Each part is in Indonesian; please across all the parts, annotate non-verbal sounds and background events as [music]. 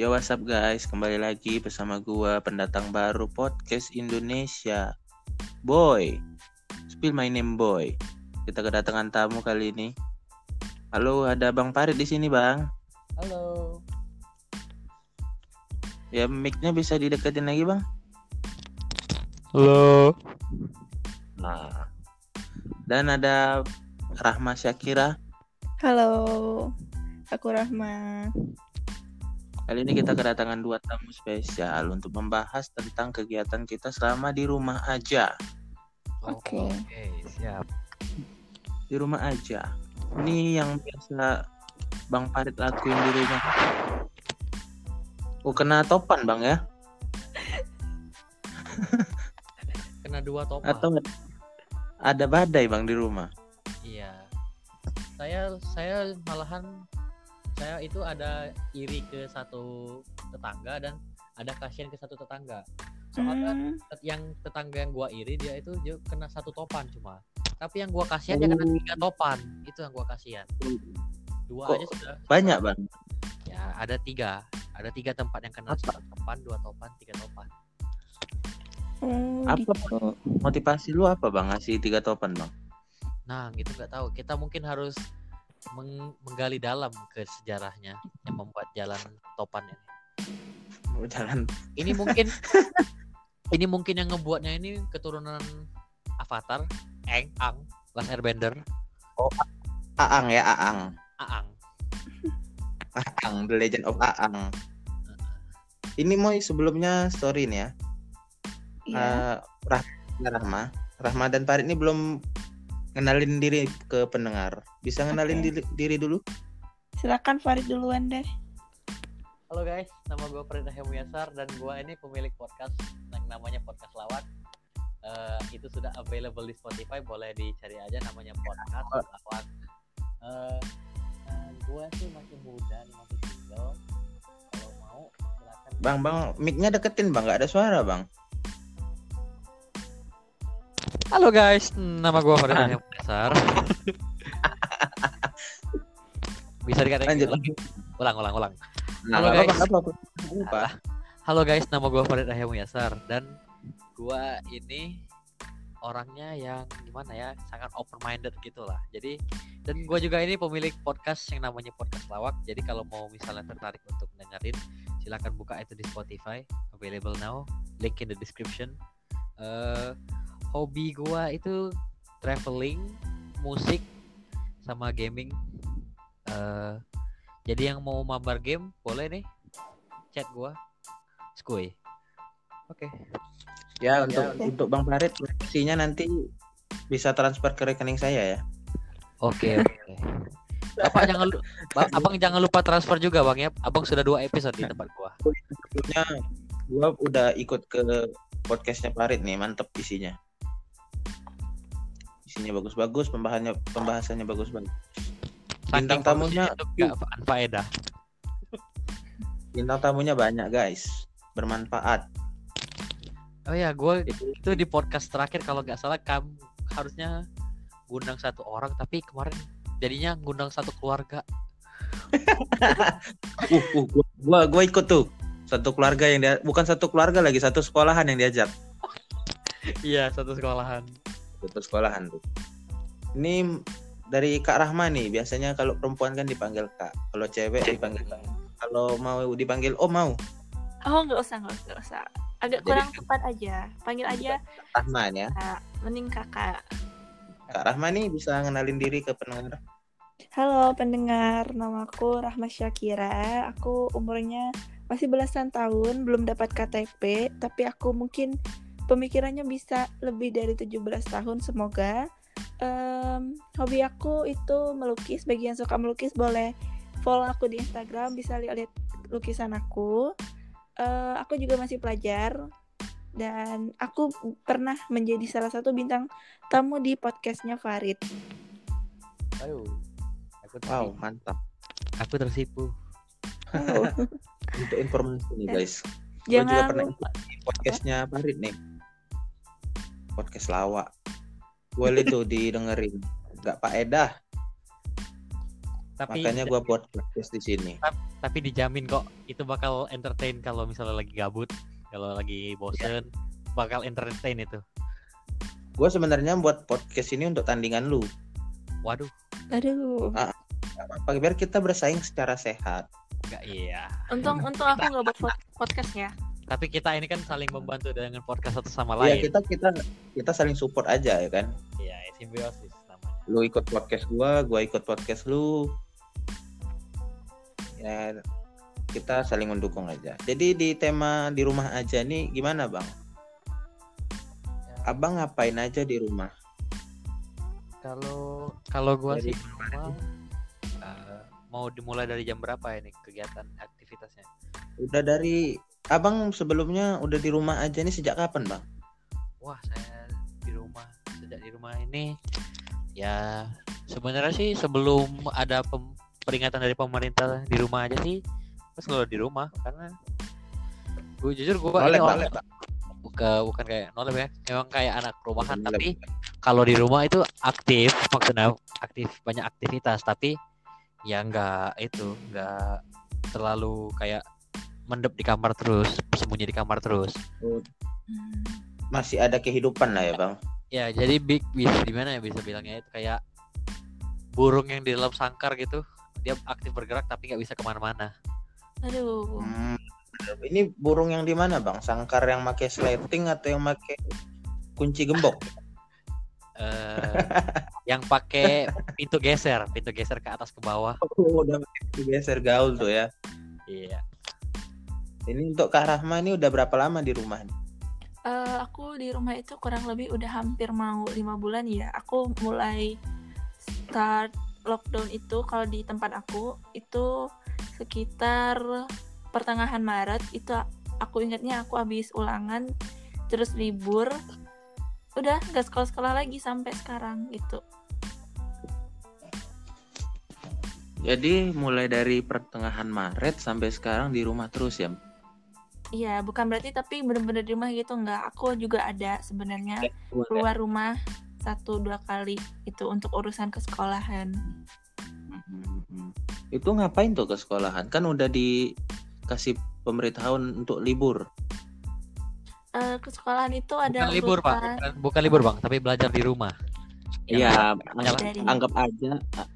Yo what's up guys, kembali lagi bersama gua pendatang baru podcast Indonesia. Boy, spill my name boy. Kita kedatangan tamu kali ini. Halo, ada Bang Farid di sini bang. Halo. Ya mic-nya bisa dideketin lagi bang. Halo. Nah, dan ada Rahma Syakira. Halo, aku Rahma. Kali ini kita kedatangan dua tamu spesial untuk membahas tentang kegiatan kita selama di rumah aja. Oke. Oke, siap. Di rumah aja. Ini yang biasa Bang Farid lakuin di rumah. Oh, kena topan bang ya? [laughs] Kena dua topan. Atau ada badai bang di rumah? Iya. Saya saya malahan saya itu ada iri ke satu tetangga dan ada kasihan ke satu tetangga. Soalnya Hmm, yang tetangga yang gua iri dia itu dia kena satu topan cuma. Tapi yang gua kasihan dia kena Oh. tiga topan. Itu yang gua kasihan. Dua Kok aja sudah. Banyak bang. Ya, ada tiga. Ada tiga tempat yang kena satu topan, dua topan, tiga topan. oh, Apa, gitu. Motivasi lu apa bang ngasih tiga topan bang? Nah, gitu nggak tahu. Kita mungkin harus meng- menggali dalam ke sejarahnya yang membuat jalan topan ini. Jalan Ini mungkin [laughs] ini mungkin yang ngebuatnya ini keturunan Avatar, Eng, Ang, Last Airbender, Aang ya Aang. Aang. Aang, The Legend of Aang. Ini mau sebelumnya story nih ya. Iya. Eh, Rah- Rahma, Rahma dan Farid ini belum ngenalin diri ke pendengar. Bisa ngenalin Oke. diri, diri dulu? Silakan Farid duluan deh. Halo guys, nama gue Frida Hemuyasar dan gue ini pemilik podcast yang namanya Podcast Lawak. Eh, itu sudah available di Spotify, boleh dicari aja namanya Podcast Lawak. Eh, gue sih masih muda nih, masih single. Kalau mau silakan. Bang, bang, mic-nya deketin bang, nggak ada suara bang. Halo guys, nama gue Frida Ah. Hemuyasar. [laughs] Bisa dikatakan Lanjut, ulang, ulang, ulang. Nah, Halo, guys. apa-apa. Nggak apa. Halo guys, nama gue Farid Yasar dan gue ini orangnya yang gimana ya, sangat open minded gitu lah. Jadi dan gue juga ini pemilik podcast yang namanya Podcast Lawak. Jadi kalau mau misalnya tertarik untuk dengerin, silakan buka itu di Spotify, available now, link in the description. Eh hobi gue itu traveling, musik, sama gaming. Eh jadi yang mau mabar game boleh nih chat gua Skuy. Oke. Ya, untuk oke. untuk Bang Farid, fungsinya nanti bisa transfer ke rekening saya ya. Oke, oke. Bapak jangan lu- Ba- Abang jangan lupa transfer juga, Bang ya. Abang sudah dua episode di tempat gua. Sebelumnya gua udah ikut ke podcastnya Farid nih, mantep isinya. Isinya bagus-bagus, pembahasannya pembahasannya bagus-bagus. Bintang tamunya faedah. [laughs] bintang tamunya banyak guys, bermanfaat. Oh ya, Itu itu di podcast terakhir kalau nggak salah kamu harusnya ngundang satu orang tapi kemarin jadinya ngundang satu keluarga. [laughs] uh, uh, gua, gua gua ikut tuh satu keluarga yang dia bukan satu keluarga lagi satu sekolahan yang diajak Iya, satu sekolahan. Satu sekolahan tuh ini dari Kak Rahma nih biasanya kalau perempuan kan dipanggil Kak kalau cewek dipanggil Kak kalau mau dipanggil Om mau Oh, nggak usah, nggak usah, nggak usah. Agak Jadi- kurang tepat aja. Panggil aja Rahma ya Kak. Mending kakak. Kak Rahma nih bisa ngenalin diri ke pendengar Halo pendengar, namaku Rahma Syakira. Aku umurnya masih belasan tahun, belum dapat KTP, tapi aku mungkin pemikirannya bisa lebih dari 17 tahun semoga. Em, hobi aku itu melukis. Bagi yang suka melukis boleh follow aku di Instagram, bisa lihat-lihat lukisan aku. Eh, aku juga masih pelajar dan aku pernah menjadi salah satu bintang tamu di podcastnya Farid. Ayo. Aku wow mantap Aku tersipu. Oh. [laughs] untuk informasi nih guys Gua juga Jangan pernah di podcastnya Farid nih podcast lawak boleh [laughs] tuh didengerin nggak Pak Edah Tapi Makanya gua buat podcast di sini. tapi dijamin kok itu bakal entertain kalau misalnya lagi gabut, kalau lagi bosen, bakal entertain itu. Gue sebenarnya buat podcast ini untuk tandingan lu. Waduh, Aduh. Gak apa-apa, biar kita bersaing secara sehat. enggak iya. Untung untung aku nggak buat pod- podcast ya. Tapi kita ini kan saling membantu dengan podcast satu sama Iya lain. kita kita kita saling support aja ya kan. Iya, simbiosis namanya. Lu ikut podcast gua, gua ikut podcast lu. Ya kita saling mendukung aja. Jadi di tema di rumah aja nih gimana bang? Abang ngapain aja di rumah? Kalau kalau gua Dari sih rumah eh, mau dimulai dari jam berapa ini kegiatan aktivitasnya? Udah dari abang sebelumnya udah di rumah aja nih sejak kapan bang? Wah, saya di rumah sejak di rumah ini ya sebenarnya sih sebelum ada pem- peringatan dari pemerintah di rumah aja sih pas selalu di rumah karena gue jujur gue Nolep, ini orang bukan bukan kayak nolep ya memang kayak anak rumahan tapi kalau di rumah itu aktif maksudnya aktif banyak aktivitas tapi ya nggak itu nggak terlalu kayak mendep di kamar terus sembunyi di kamar terus Hmm. Masih ada kehidupan lah ya bang. ya jadi big bisa gimana ya bisa bilangnya itu kayak burung yang di dalam sangkar gitu dia aktif bergerak tapi nggak bisa ke mana-mana Aduh. Hmm, ini burung yang di mana bang? Sangkar yang pakai sleting atau yang pakai kunci gembok? [laughs] eh yang pakai pintu geser pintu geser ke atas ke bawah Oh, udah pakai geser gaul tuh ya. iya Ini untuk Kak Rahma ini udah berapa lama di rumah nih? Eh, aku di rumah itu kurang lebih udah hampir mau lima bulan ya. Aku mulai start lockdown itu kalau di tempat aku itu sekitar pertengahan Maret itu aku ingatnya aku habis ulangan terus libur udah nggak sekolah sekolah lagi sampai sekarang gitu Jadi mulai dari pertengahan Maret sampai sekarang di rumah terus ya? Iya bukan berarti tapi bener-bener di rumah gitu nggak aku juga ada sebenarnya keluar rumah satu dua kali itu untuk urusan kesekolahan Hmm. Itu ngapain tuh ke sekolahan? Kan udah dikasih pemberitahuan untuk libur. Eh, ke sekolahan itu ada bukan libur pak bukan, bukan libur bang tapi belajar di rumah Iya, dari anggap aja ah,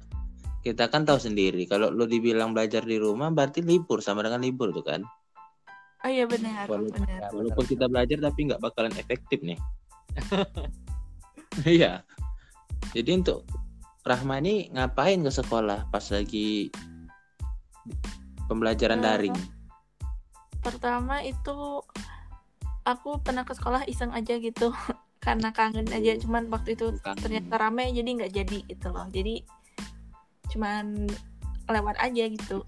kita kan tahu sendiri kalau lu dibilang belajar di rumah berarti libur sama dengan libur tuh kan. Oh iya benar Walaupun- benar Ya, Walaupun kita belajar tapi nggak bakalan efektif nih. [laughs] Iya. Jadi untuk Rahmani ngapain ke sekolah pas lagi pembelajaran Eh, daring? pertama itu aku pernah ke sekolah iseng aja gitu [laughs] karena kangen aja cuman waktu itu Kangen. ternyata rame jadi nggak jadi gitu loh jadi cuman lewat aja gitu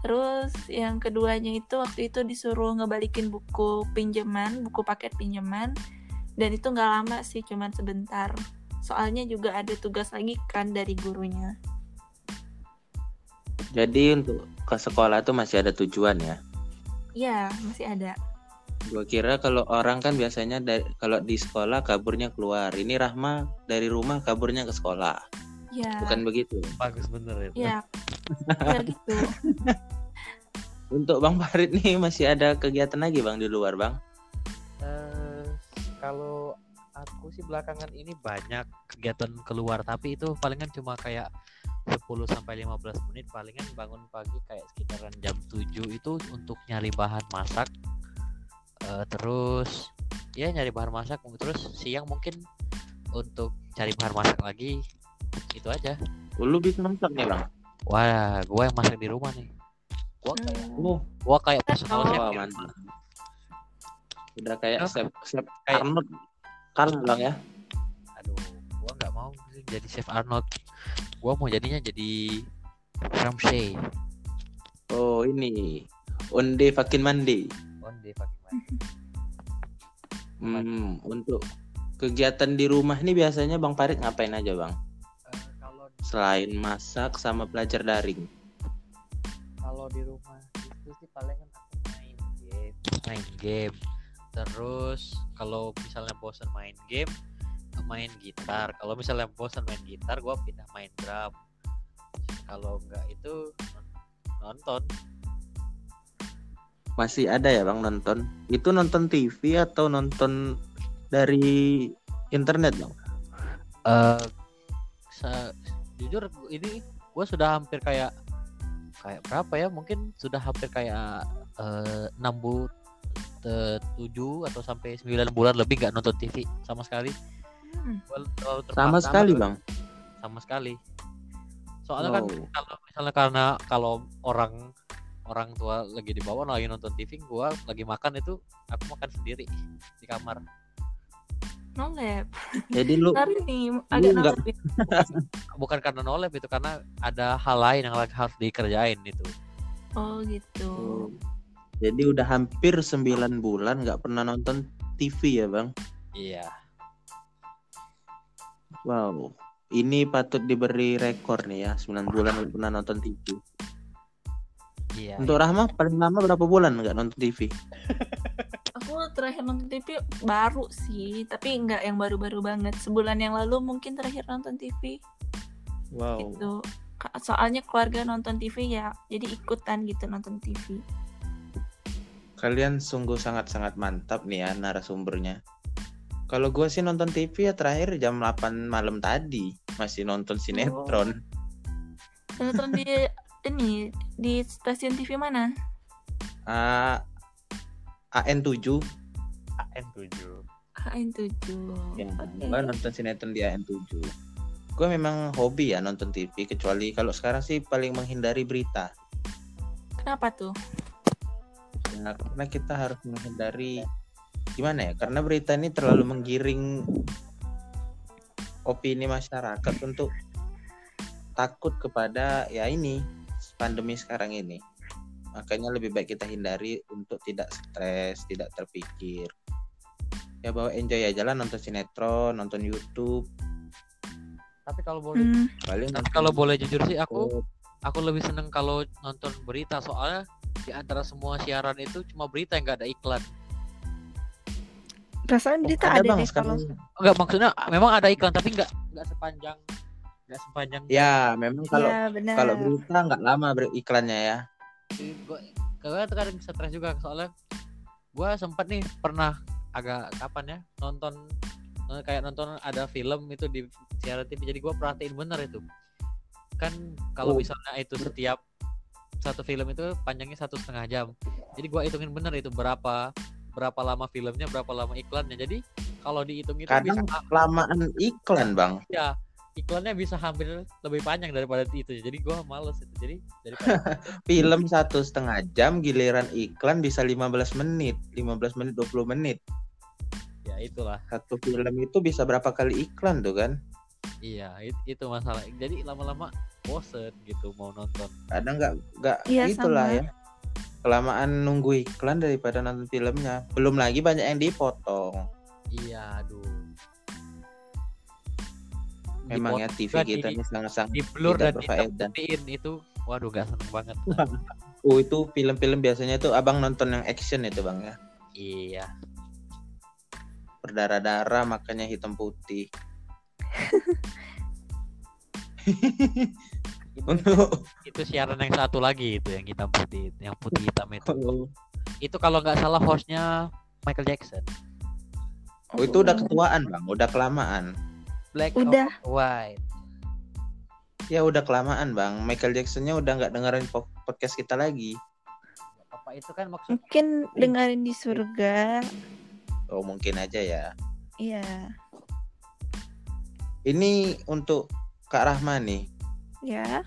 terus yang keduanya itu waktu itu disuruh ngebalikin buku pinjaman buku paket pinjaman dan itu nggak lama sih cuman sebentar soalnya juga ada tugas lagi kan dari gurunya Jadi untuk ke sekolah tuh masih ada tujuan ya. ya masih ada Gua kira kalau orang kan biasanya dari, kalau di sekolah kaburnya keluar. Ini Rahma dari rumah kaburnya ke sekolah. Ya. Bukan begitu. bagus bener itu. Ya. Ya [laughs] gitu. Untuk Bang Farid nih masih ada kegiatan lagi Bang di luar Bang. Eh, kalau aku sih belakangan ini banyak kegiatan keluar tapi itu palingan cuma kayak 10 sampai 15 menit. Palingan bangun pagi kayak sekitaran jam 7 itu untuk nyari bahan masak. Eh, terus ya nyari bahan masak terus siang mungkin untuk cari bahan masak lagi itu aja Lu bisa masak nih Bang? wah gua yang masak di rumah nih gua kayak Hmm. Oh, gua kayak personal chef oh mantap. Udah kayak chef, chef Kayak- Arnold kalah Bang ya. aduh gua nggak mau sih jadi chef Arnold gua mau jadinya jadi Ramsay Oh ini Onde fucking Mandi. on the fucking mind. Hmm, untuk kegiatan di rumah ini biasanya Bang Farid ngapain aja Bang? Eh, Selain masak sama belajar daring. kalau di rumah itu sih paling aku main game main game terus kalau misalnya bosan main game main gitar kalau misalnya bosan main gitar gua pindah main drum kalau nggak itu nonton Masih ada ya bang nonton? Itu nonton TV atau nonton dari internet bang? eh sa- jujur ini gue sudah hampir kayak kayak berapa ya mungkin sudah hampir kayak eh, enam bu te- tujuh atau sampai 9 bulan lebih nggak nonton TV sama sekali Hmm. Gua Sama terpaksa sekali bang. sama sekali soalnya kan Wow. kalau misalnya karena kalau orang orang tua lagi di bawah lagi nonton TV gua lagi makan itu aku makan sendiri di kamar No lab. Jadi lu [laughs] Ntar nih nolep. [laughs] bukan karena nolep itu karena ada hal lain yang lagi harus dikerjain itu Oh gitu. jadi udah hampir 9 bulan nggak pernah nonton TV ya bang? iya Wow. Ini patut diberi rekor nih ya 9 bulan nggak pernah nonton TV. iya Untuk Rahma paling lama berapa bulan nggak nonton TV? [laughs] Aku terakhir nonton TV baru sih, tapi nggak yang baru-baru banget. Sebulan yang lalu mungkin terakhir nonton TV Wow. gitu. Ka- Soalnya keluarga nonton TV ya, jadi ikutan gitu nonton TV. Kalian sungguh sangat-sangat mantap nih ya narasumbernya. Kalau gue sih nonton TV ya terakhir jam 8 malam tadi masih nonton sinetron. Sinetron di ini di stasiun TV mana? A AN7 AN7 KN7. ya, gua nonton sinetron di AN7. Gue memang hobi ya nonton TV kecuali kalau sekarang sih paling menghindari berita. Kenapa tuh? Ya, karena kita harus menghindari gimana ya? Karena berita ini terlalu menggiring opini masyarakat untuk takut kepada ya ini pandemi sekarang ini. Makanya lebih baik kita hindari untuk tidak stres, tidak terpikir. Ya bawa enjoy aja lah nonton sinetron, nonton YouTube. tapi kalau boleh Hmm, Paling tapi kalau boleh jujur sih aku aku lebih seneng kalau nonton berita soalnya di antara semua siaran itu cuma berita yang nggak ada iklan perasaan berita ada ada, bang deh kalau. Enggak maksudnya memang ada iklan tapi nggak nggak sepanjang nggak sepanjang Ya memang kalau benar. kalau berita nggak lama ber- iklannya gue gue kadang stres juga soalnya gue sempat nih pernah agak kapan ya nonton eh, kayak nonton ada film itu di siaran TV jadi gue perhatiin bener itu kan kalau Oh. misalnya itu setiap satu film itu panjangnya satu setengah jam jadi gue hitungin bener itu berapa berapa lama filmnya berapa lama iklannya jadi kalau dihitung itu bisa Kadang kelamaan iklan bang. ya iklannya bisa hampir lebih panjang daripada itu jadi gue males itu jadi daripada [laughs] Film satu setengah jam giliran iklan bisa 15 menit, 15 menit 20 menit. ya itulah Satu film itu bisa berapa kali iklan tuh kan? Iya, it- itu masalah. Jadi lama-lama bosen gitu mau nonton. Kadang nggak nggak Iya, itulah sama. ya. Kelamaan nunggu iklan daripada nonton filmnya. Belum lagi banyak yang dipotong. Iya, aduh. Memang ya TV kita ini sangat-sangat di blur dan ditemuin itu, waduh gak seneng banget. [laughs] Oh itu film-film biasanya tuh abang nonton yang action itu bang ya. iya, Berdarah-darah makanya hitam putih. [laughs] itu, Untuk itu siaran yang satu lagi itu yang hitam putih, yang putih hitam itu. [laughs] Itu kalau nggak salah hostnya Michael Jackson. Oh, itu udah ketuaan bang, udah kelamaan. Black Udah. or white. Ya udah kelamaan bang. Michael Jacksonnya udah nggak dengerin po- podcast kita lagi. Apa itu kan maksud mungkin dengerin di surga. Oh mungkin aja ya. Iya. Ini untuk Kak Rahma nih. Ya.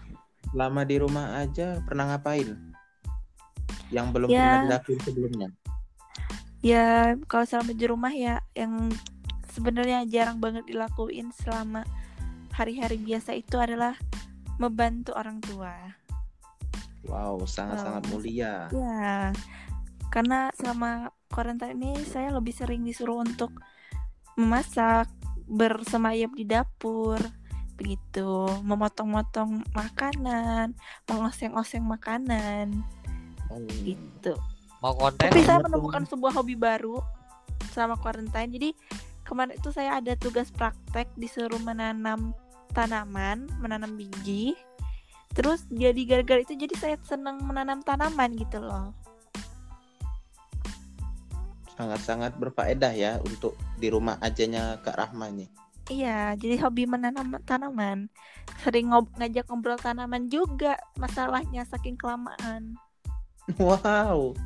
Lama di rumah aja pernah ngapain? Yang belum Ya. pernah dilakuin sebelumnya. Ya, kalau selama di rumah ya yang sebenarnya jarang banget dilakuin selama hari-hari biasa itu adalah membantu orang tua. Wow, sangat-sangat mulia. Ya. Karena selama karantina ini saya lebih sering disuruh untuk memasak, bersemayam di dapur, begitu, memotong-motong makanan, mengoseng-oseng makanan, Oh. gitu. mau konten? Tapi saya Iya, menemukan sebuah hobi baru selama karantina. Jadi kemarin itu saya ada tugas praktek disuruh menanam tanaman, menanam biji. terus jadi gara-gara itu jadi saya senang menanam tanaman gitu loh Sangat-sangat berfaedah ya untuk di rumah ajanya Kak Rahma nih. iya jadi hobi menanam tanaman sering ngob ngajak ngobrol tanaman juga masalahnya saking kelamaan Wow.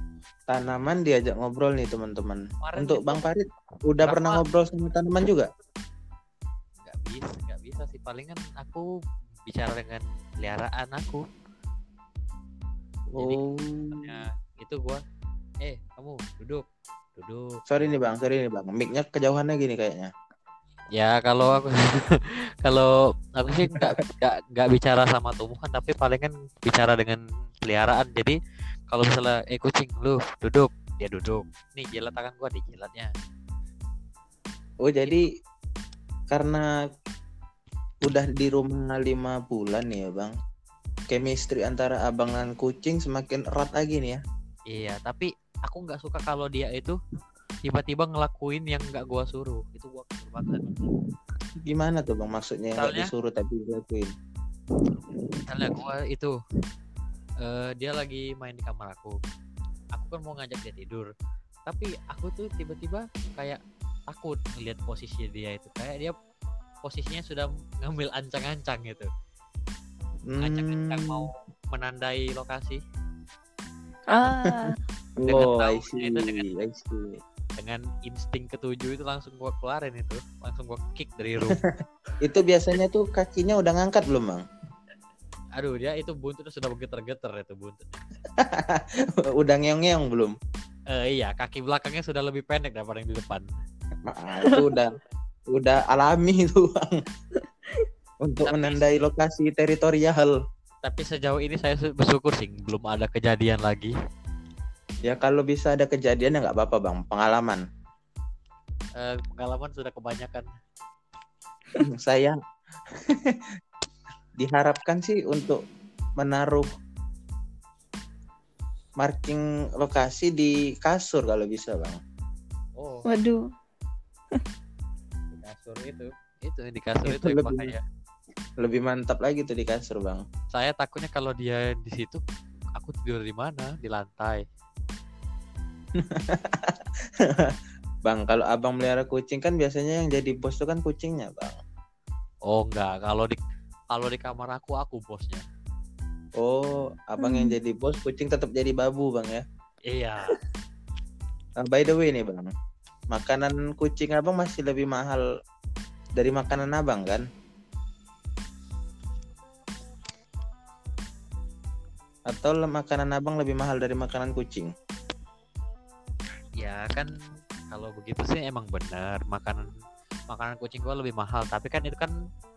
Tanaman diajak ngobrol nih teman-teman. Untuk Bang Farid udah pernah ngobrol sama tanaman juga? nggak bisa nggak bisa sih palingan aku bicara dengan peliharaan aku Jadi- Oh. itu gua eh kamu duduk duduk Sorry nih Bang, sorry nih Bang. Mic-nya kejauhannya gini kayaknya. ya kalau aku [laughs] kalau aku sih nggak nggak nggak bicara sama tumbuhan tapi palingan bicara dengan peliharaan jadi kalau misalnya eh kucing lu duduk dia duduk nih jilat tangan gua dijilatnya Oh, jadi karena udah di rumah lima bulan nih ya Bang. Chemistry antara abang dan kucing semakin erat lagi nih ya. iya tapi aku nggak suka kalau dia itu tiba-tiba ngelakuin yang nggak gua suruh itu gua kesel banget Gimana tuh Bang maksudnya nggak Misalnya? disuruh tapi dilakuin? misalnya gua itu eh, dia lagi main di kamar aku. Aku kan mau ngajak dia tidur. Tapi aku tuh tiba-tiba kayak takut ngelihat posisi dia itu. Kayak dia posisinya sudah ngambil ancang-ancang gitu. Ancang-ancang Hmm. mau menandai lokasi. Ah. Dengan Oh, tahu itu dengan- dengan insting ketujuh itu langsung gua keluarin itu. Langsung gua kick dari room. [laughs] Itu biasanya tuh kakinya udah ngangkat belum Bang? Aduh dia itu buntutnya sudah bergetar-getar itu buntutnya [laughs] udah ngeong-ngeong belum? Eh, iya kaki belakangnya sudah lebih pendek daripada yang di depan Nah, itu udah udah alami itu Bang. Untuk Tapi- menandai lokasi teritorial. tapi sejauh ini saya bersyukur sih belum ada kejadian lagi Ya kalau bisa ada kejadian ya nggak apa-apa Bang, pengalaman. Eh, pengalaman sudah kebanyakan [laughs] Saya diharapkan sih untuk menaruh marking lokasi di kasur kalau bisa Bang. oh. Waduh. [laughs] Di kasur itu. Itu di kasur Itu itu, lebih- bahaya. Lebih mantap lagi tuh di kasur Bang. saya takutnya kalau dia di situ aku tidur di mana? Di lantai. [laughs] Bang, kalau abang melihara kucing kan biasanya yang jadi bos itu kan kucingnya, Bang. oh enggak. Kalau di kalau di kamar aku aku bosnya Oh, abang yang Hmm. jadi bos, kucing tetap jadi babu, Bang ya. iya Nah, by the way nih, Bang. Makanan kucing abang masih lebih mahal dari makanan abang kan? Atau makanan abang lebih mahal dari makanan kucing? ya kan kalau begitu sih emang benar makanan makanan kucing gua lebih mahal. Tapi kan itu kan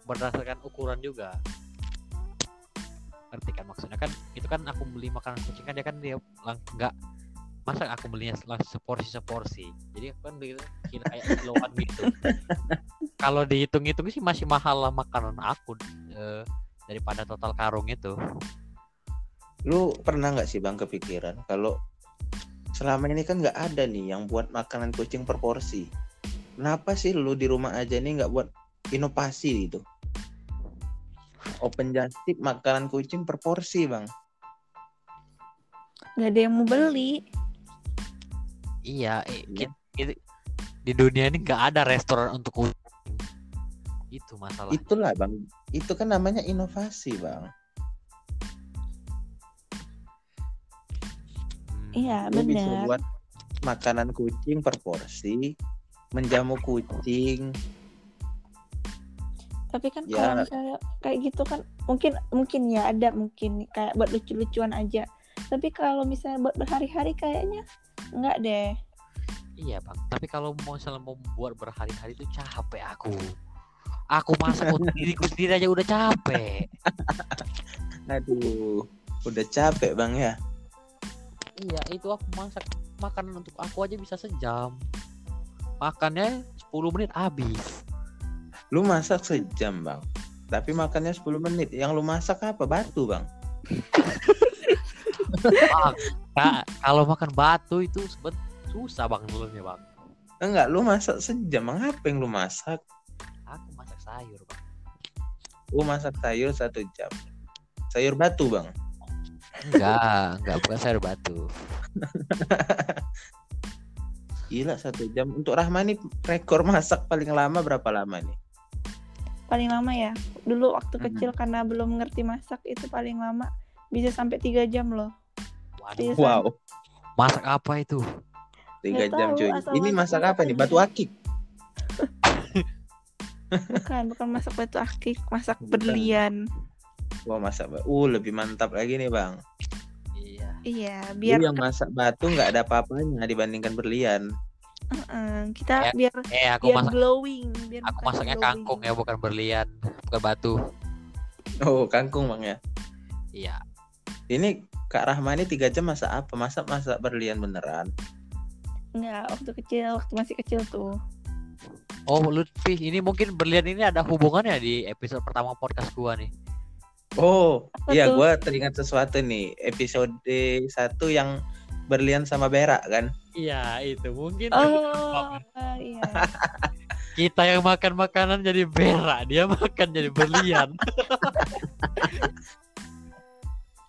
berdasarkan ukuran juga. Ngerti kan? Maksudnya kan itu kan aku beli makanan kucing kan dia kan dia lang- nggak masa aku belinya langsung seporsi seporsi jadi aku kan beli kilo kayak kiloan gitu. [laughs] Kalau dihitung-hitung sih masih mahal lah makanan aku eh, daripada total karung itu. Lu pernah nggak sih, Bang, kepikiran kalau selama ini kan nggak ada nih yang buat makanan kucing per porsi. Kenapa sih lu di rumah aja nih nggak buat inovasi gitu? Open just tip makanan kucing per porsi, Bang. nggak ada yang mau beli iya eh, Iya. kit- kit- di dunia ini nggak ada restoran untuk kucing itu masalah Itulah, Bang. Itu kan namanya inovasi, Bang. iya Lu bisa benar buat makanan kucing per porsi, menjamu kucing. tapi kan Ya. kalau misalnya kayak gitu kan mungkin mungkin ya ada mungkin kayak buat lucu-lucuan aja tapi kalau misalnya buat berhari-hari kayaknya nggak deh Iya bang, tapi kalau mau misalnya mau buat berhari-hari itu capek aku. Aku masak untuk [laughs] diriku sendiri aja udah capek. Aduh, udah capek, Bang ya. iya, itu aku masak makanan untuk aku aja bisa sejam. Makannya 10 menit habis. Lu masak sejam, Bang. Tapi makannya 10 menit. Yang lu masak apa? Batu, Bang. Kak, kalau makan batu itu sebet susah bang dulunya bang. Enggak, lu masak sejam. Apa yang lu masak? Aku masak sayur bang. Lu masak sayur satu jam. Sayur batu, Bang. Enggak, enggak bukan sayur batu. [laughs] Gila satu jam. Untuk Rahma nih rekor masak paling lama berapa lama nih? Paling lama ya. Dulu waktu Mhm. kecil karena belum ngerti masak itu paling lama bisa sampai tiga jam loh. Waduh. Wow, masak apa itu? tiga jam tahu, cuy. Ini masak apa nih? Batu akik. Bukan, bukan masak batu akik, masak Bukan. berlian. Wah, masak Uh, lebih mantap lagi nih, Bang. Iya. Biar biar yang masak batu nggak ada apa-apanya dibandingkan berlian. eh, kita Ya, biar Eh, aku biar masak glowing, biar aku masaknya glowing. kangkung ya, bukan berlian, bukan batu. Oh, kangkung, Bang ya. Iya. Ini Kak Rahma ini tiga jam masak apa? Masak masak berlian beneran. Enggak, waktu kecil, waktu masih kecil tuh. Oh, Lutfi, ini mungkin berlian ini ada hubungannya di episode pertama podcast gua nih. Oh, Apa iya gua teringat sesuatu nih. Episode satu yang berlian sama berak kan? Iya, itu mungkin Oh, iya. [laughs] kita yang makan makanan jadi berak, dia makan jadi berlian. [laughs]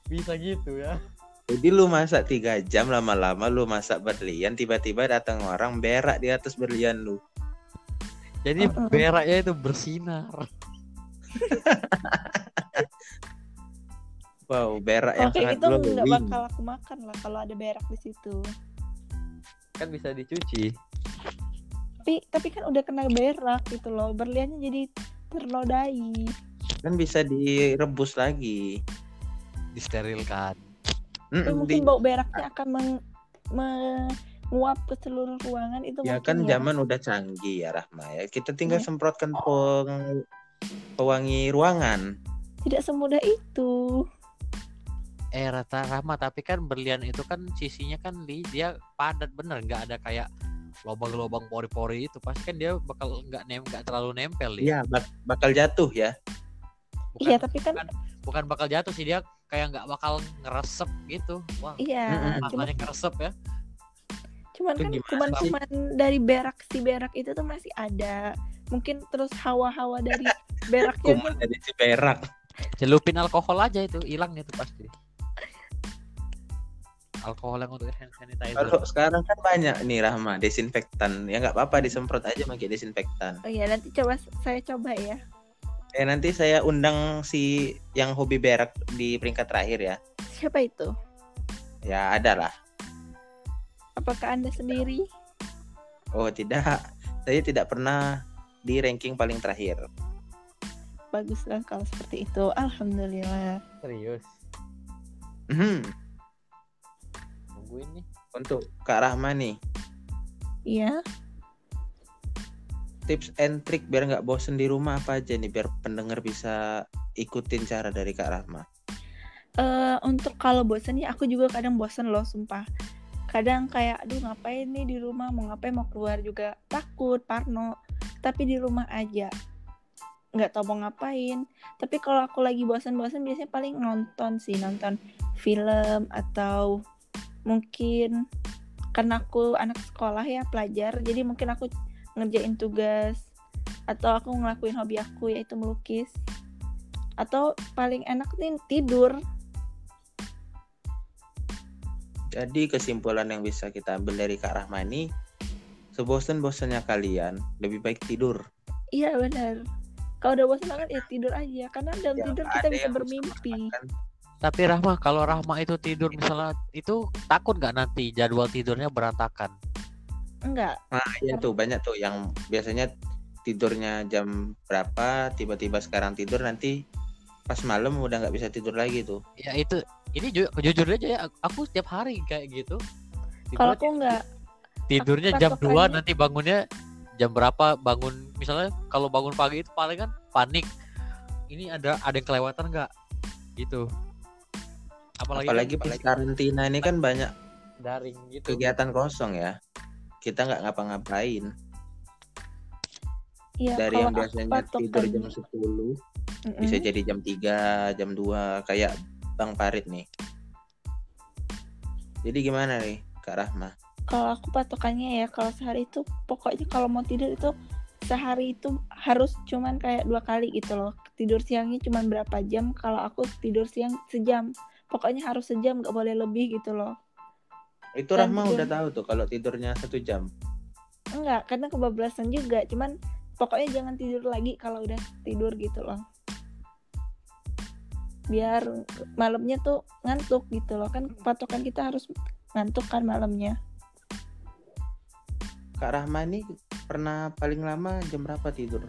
Bisa gitu ya. Jadi lu masak tiga jam lama-lama lu masak berlian tiba-tiba datang orang berak di atas berlian lu. Jadi Uh-uh. beraknya itu bersinar. [laughs] Wow, berak yang Oke, sangat itu nggak glowing. bakal aku makan lah kalau ada berak di situ. Kan bisa dicuci. Tapi tapi kan udah kena berak gitu loh. Berliannya jadi ternodai. Kan bisa direbus lagi. Disterilkan. Mm, Tapi mungkin di- bau beraknya akan meng, menguap ke seluruh ruangan itu ya kan ya. zaman udah canggih ya Rahma ya. Kita tinggal Iya. semprotkan peng pewangi ruangan. Tidak semudah itu. Eh rata Rahma tapi kan berlian itu kan sisinya kan li dia padat bener nggak ada kayak lubang-lubang pori-pori itu pasti kan dia bakal nggak nem nggak terlalu nempel Li. Iya, bak- bakal jatuh ya. bukan, Iya, tapi kan bukan, bukan bakal jatuh sih dia kayak nggak bakal ngeresep gitu wah iya, Mm-mm. cuma makanya ngeresep ya cuman Itu kan gimana cuman sih? cuman dari berak si berak itu tuh masih ada. Mungkin terus hawa-hawa dari [laughs] beraknya Kuman dari si berak. celupin alkohol aja itu hilang itu pasti alkohol yang untuk hand sanitizer Kalau sekarang kan banyak nih Rahma desinfektan. Ya nggak apa-apa disemprot aja pakai desinfektan. Oh iya, nanti coba saya coba ya. Eh nanti saya undang si yang hobi berak di peringkat terakhir ya. Siapa itu? Ya ada lah. Apakah Anda sendiri? Oh tidak, saya tidak pernah di ranking paling terakhir. Baguslah kalau seperti itu. Alhamdulillah. serius Mhm. Nungguin nih. Untuk Kak Rahma nih, Iya. tips and trick biar nggak bosen di rumah apa aja nih biar pendengar bisa ikutin cara dari Kak Rahma. eh untuk kalau bosan ya aku juga kadang bosan loh sumpah. Kadang kayak aduh ngapain nih di rumah? Mau ngapain? Mau keluar juga. Takut parno. Tapi di rumah aja. Nggak tahu mau ngapain. Tapi kalau aku lagi bosan-bosan biasanya paling nonton sih nonton film atau mungkin karena aku anak sekolah ya pelajar jadi mungkin aku ngerjain tugas atau aku ngelakuin hobi aku yaitu melukis atau paling enak nih tidur Jadi kesimpulan yang bisa kita ambil dari Kak Rahma ini, sebosen-bosennya kalian lebih baik tidur. Iya benar. Kalau udah bosan banget ya tidur aja. Karena dalam Ya, tidur kita bisa bermimpi. Tapi Rahma kalau Rahma itu tidur misalnya itu takut nggak nanti jadwal tidurnya berantakan Enggak. Nah, iya tuh banyak tuh yang biasanya tidurnya jam berapa, tiba-tiba sekarang tidur nanti pas malam udah nggak bisa tidur lagi tuh. ya itu ini ju jujur aja ya aku setiap hari kayak gitu Kalau aku enggak. tidurnya aku jam 2 patokannya- nanti bangunnya jam berapa bangun misalnya kalau bangun pagi itu paling kan panik ini ada ada yang kelewatan nggak gitu apalagi, Apalagi kan pas karantina ini kan banyak daring gitu kegiatan kosong ya. Kita nggak ngapa-ngapain. Iya, Dari yang biasanya tidur jam patokannya- 10 Mm-mm. bisa jadi jam 3, jam 2 kayak Bang Farid nih. Jadi gimana nih Kak Rahma? Kalau aku patokannya ya kalau sehari itu pokoknya kalau mau tidur itu sehari itu harus cuman kayak dua kali gitu loh tidur siangnya cuma berapa jam kalau aku tidur siang sejam pokoknya harus sejam nggak boleh lebih gitu loh Itu Dan Rahma udah tahu tuh kalau tidurnya satu jam. enggak karena kebablasan juga cuman pokoknya jangan tidur lagi kalau udah tidur gitu loh biar malamnya tuh ngantuk gitu loh kan patokan kita harus ngantuk kan malamnya Kak Rahma ini pernah paling lama jam berapa tidur?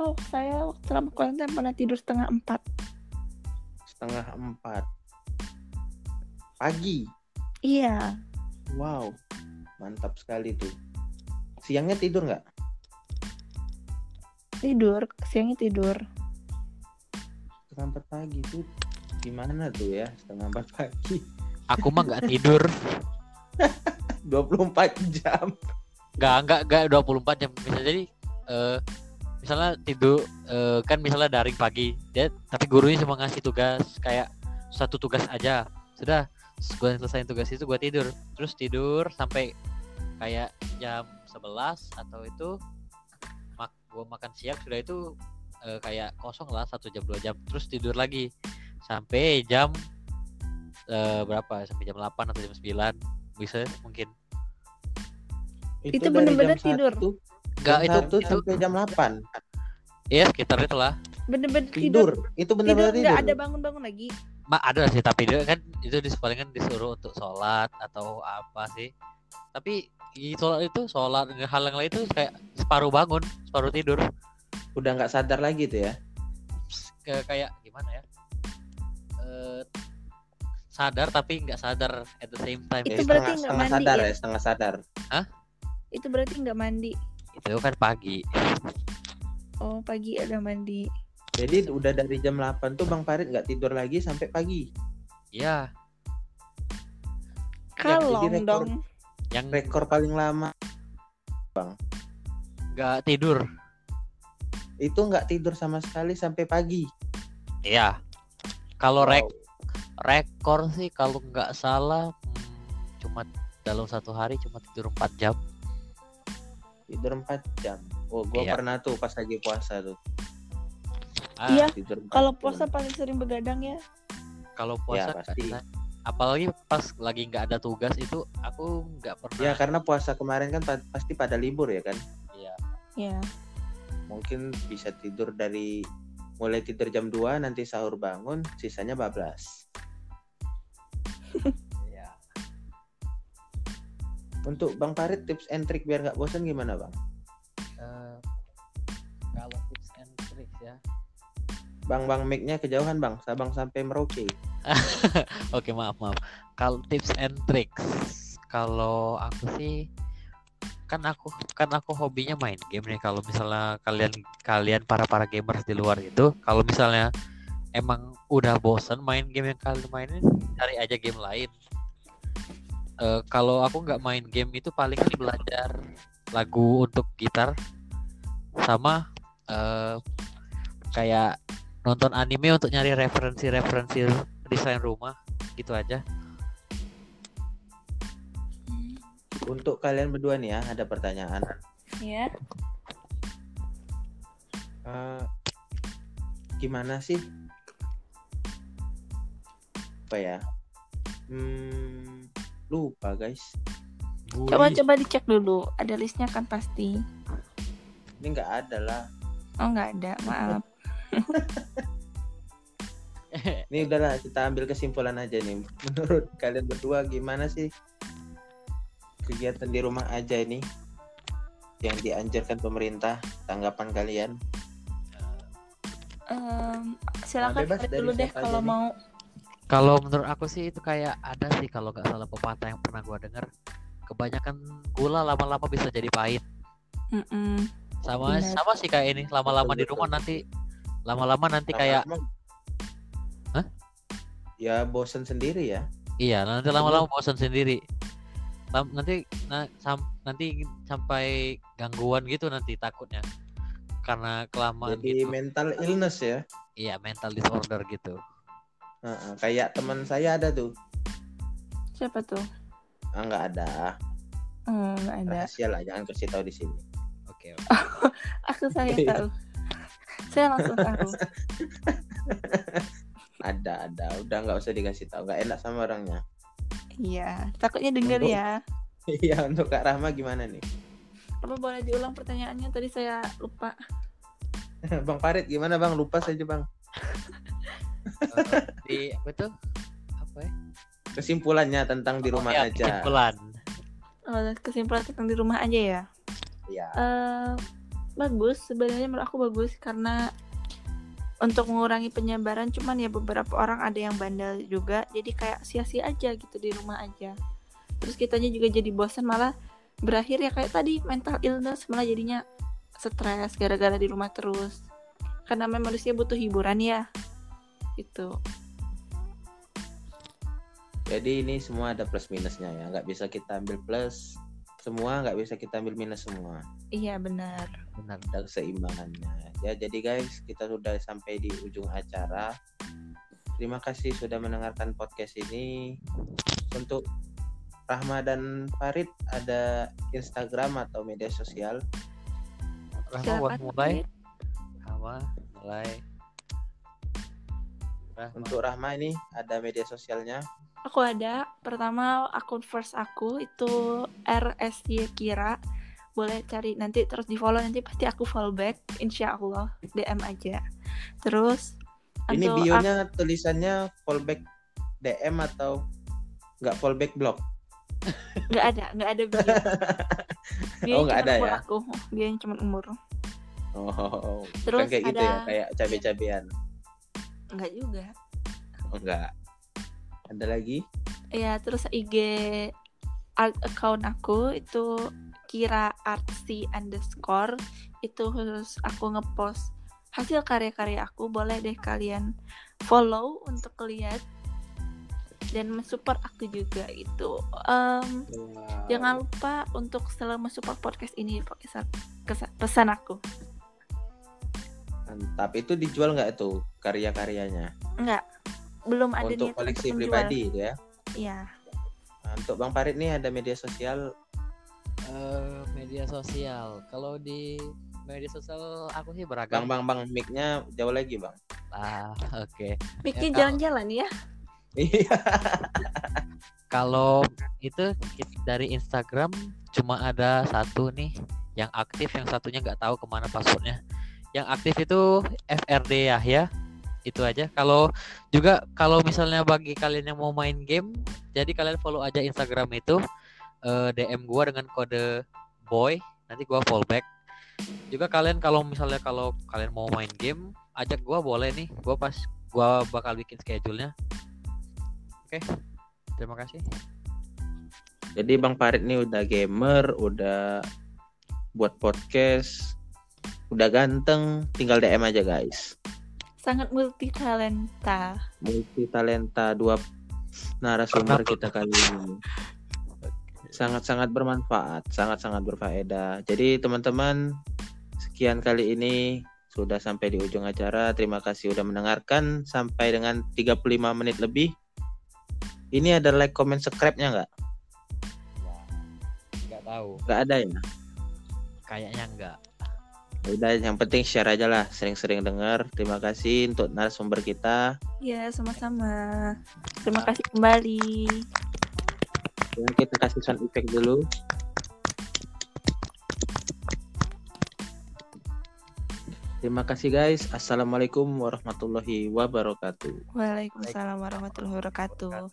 oh saya waktu selama kuarantin pernah tidur setengah empat Setengah empat. Pagi. iya Wow, mantap sekali tuh. Siangnya tidur nggak? tidur siangnya tidur Setengah empat pagi tuh gimana tuh ya? Setengah empat pagi. Aku mah nggak tidur. [laughs] 24 jam. Nggak nggak nggak 24 jam bisa jadi eh misalnya tidur eh, kan misalnya daring pagi dia tapi gurunya cuma ngasih tugas kayak satu tugas aja. Sudah gue selesai tugas itu gue tidur. Terus tidur sampai kayak jam 11 atau itu mak gue makan siang sudah itu eh, kayak kosong lah satu jam dua jam. Terus tidur lagi sampai jam eh, berapa? Sampai jam 8 atau jam 9 bisa mungkin. Itu jam tidur? satu- enggak itu itu sampai jam 8 ya sekitar itulah bener-bener tidur tidur. Itu tidur benar-benar tidur. nggak ada bangun-bangun lagi Ma, ada sih tapi dia kan itu dis palingan disuruh untuk sholat atau apa sih tapi di sholat itu sholat hal yang lain itu kayak separuh bangun separuh tidur Udah nggak sadar lagi tuh ya. ke kayak gimana ya Eh, sadar tapi nggak sadar at the same time Itu Ya, berarti setengah, setengah mandi sadar ya? ya, setengah sadar. itu berarti nggak mandi itu kan pagi. Oh pagi ada mandi. Jadi udah dari jam 8 tuh Bang Farid nggak tidur lagi sampai pagi. ya kalong jadi rekor- dong. Yang Rekor paling lama. Nggak tidur. Itu nggak tidur sama sekali sampai pagi. iya. Kalau Wow. rek rekor sih kalau nggak salah hmm, cuma dalam satu hari cuma tidur 4 jam tidur 4 jam. Oh, gua Iya. pernah tuh pas lagi puasa tuh. Ah, Iya, Tidur 4 kalau jam. puasa paling sering begadang ya kalau puasa Ya, pasti. nggak- apalagi pas lagi nggak ada tugas itu aku nggak pernah Ya karena puasa kemarin kan pa- pasti pada libur ya kan. Iya. ya Mungkin bisa tidur dari mulai tidur jam 2 nanti sahur bangun, sisanya bablas. Untuk Bang Farid tips and trick biar nggak bosan gimana Bang? Eh, kalau tips and tricks ya. Bang Bang mic-nya kejauhan Bang, Sabang sampai Merauke. [laughs] oke maaf maaf. Kalau tips and tricks kalau aku sih kan aku kan aku hobinya main game nih. Kalau misalnya kalian kalian para para gamers di luar itu kalau misalnya emang udah bosen main game yang kalian mainin cari aja game lain Eh, kalau aku nggak main game itu paling kan belajar lagu untuk gitar sama eh, kayak nonton anime untuk nyari referensi-referensi desain rumah gitu aja Untuk kalian berdua nih ya, ada pertanyaan. ya Eh, gimana sih? Apa ya? Hmm, lupa guys. coba coba dicek dulu ada listnya kan pasti Ini nggak ada lah. oh nggak ada maaf [laughs] [laughs] Ini udahlah kita ambil kesimpulan aja nih. Menurut kalian berdua gimana sih kegiatan di rumah aja ini yang dianjurkan pemerintah? Tanggapan kalian? Em, silakan dari dulu deh kalau nih. mau Kalau menurut aku sih itu kayak ada sih kalau nggak salah pepatah yang pernah gua denger. Kebanyakan gula lama-lama bisa jadi pahit. Mm-mm. Sama Benar. sama sih kayak ini lama-lama di rumah nanti lama-lama nanti kayak Lama-lama- Hah? Ya bosen sendiri ya. iya nanti lama-lama bosan sendiri. Lam- nanti na- sam- nanti sampai gangguan gitu nanti takutnya karena kelamaan Jadi gitu. mental illness ya. Iya mental disorder gitu. Heeh, kayak teman saya ada tuh. siapa tuh Ah nggak ada. nggak ada Rahasia lah, jangan kasih tahu di sini. Oke. [laughs] aku saya tahu Saya langsung tahu. [laughs] ada ada udah nggak usah dikasih tahu nggak enak sama orangnya Iya, takutnya denger Untuk- ya. [laughs] iya untuk kak Rahma gimana nih Apa boleh diulang pertanyaannya? Tadi saya lupa. bang Farid gimana bang lupa saja bang Di apa tuh apa ya? Kesimpulannya tentang di Oh, rumah ya, aja. kesimpulan. Oh, kesimpulan tentang di rumah aja ya. ya eh bagus. Sebenarnya menurut aku bagus karena untuk mengurangi penyebaran cuman ya beberapa orang ada yang bandel juga. Jadi kayak sia-sia aja gitu di rumah aja. Terus kitanya juga jadi bosan malah berakhir ya kayak tadi mental illness malah jadinya stres gara-gara di rumah terus. Karena memang manusia butuh hiburan ya gitu. Jadi ini semua ada plus minusnya ya. Nggak bisa kita ambil plus semua nggak bisa kita ambil minus semua. Iya benar. Benar. Ada keseimbangannya. Ya jadi guys kita sudah sampai di ujung acara. Terima kasih sudah mendengarkan podcast ini. Untuk Rahma dan Farid ada Instagram atau media sosial? Rahma buat mulai. Rahma mulai Rahma untuk Rahma ini ada media sosialnya Aku ada. Pertama akun first aku itu RSY Kira. Boleh cari nanti terus di follow nanti pasti aku follow back. Insya Allah DM aja. Terus ini bionya tulisannya fallback DM atau nggak fallback blog ak- nggak ada nggak ada bio. [laughs] Bio Oh, nggak ada ya? Aku dia cuma umur. oh Terus kayak gitu ya ada- kayak cabe-cabean Nggak juga. oh enggak ada lagi? Ya terus IG art account aku itu Kira Artsy underscore. Itu khusus aku ngepost hasil karya-karya aku. Boleh deh kalian follow untuk lihat dan mensupport aku juga itu Em, jangan lupa untuk selalu mensupport podcast ini pesan, pesan aku mantap itu dijual nggak tuh karya-karyanya? Enggak belum ada untuk koleksi menjual. pribadi itu ya? Iya. Nah, untuk Bang Farid nih ada media sosial. Eh, media sosial. Kalau di media sosial aku sih Bang beragam. Bang Bang mic-nya jauh lagi Bang. Ah [laughs] oke. Miknya Ya, kalau- jalan-jalan ya. Iya. [laughs] Kalau itu dari Instagram cuma ada satu nih yang aktif, yang satunya nggak tahu ke mana passwordnya. Yang aktif itu FRD ya, ya itu aja. Kalau juga kalau misalnya bagi kalian yang mau main game, jadi kalian follow aja Instagram itu eh, DM gua dengan kode boy, nanti gua follow back. Juga kalian kalau misalnya kalau kalian mau main game, ajak gua boleh nih. Gua pas gua bakal bikin schedule-nya. Oke. Terima kasih. jadi Bang Farid nih udah gamer udah buat podcast udah ganteng tinggal DM aja guys. Sangat multi talenta multi talenta dua narasumber kita kali ini. Sangat-sangat bermanfaat sangat-sangat berfaedah. Jadi teman-teman sekian kali ini. Sudah sampai di ujung acara. Terima kasih sudah mendengarkan sampai dengan 35 menit lebih. Ini ada like comment subscribe-nya nggak? Nggak tahu. nggak ada ya? Kayaknya enggak. Ya udah yang penting share aja lah sering-sering dengar terima kasih untuk narasumber kita Ya, sama-sama. Terima kasih kembali. ya, kita kasih sound effect dulu Terima kasih guys. Assalamualaikum warahmatullahi wabarakatuh. Waalaikumsalam warahmatullahi. Wabarakatuh.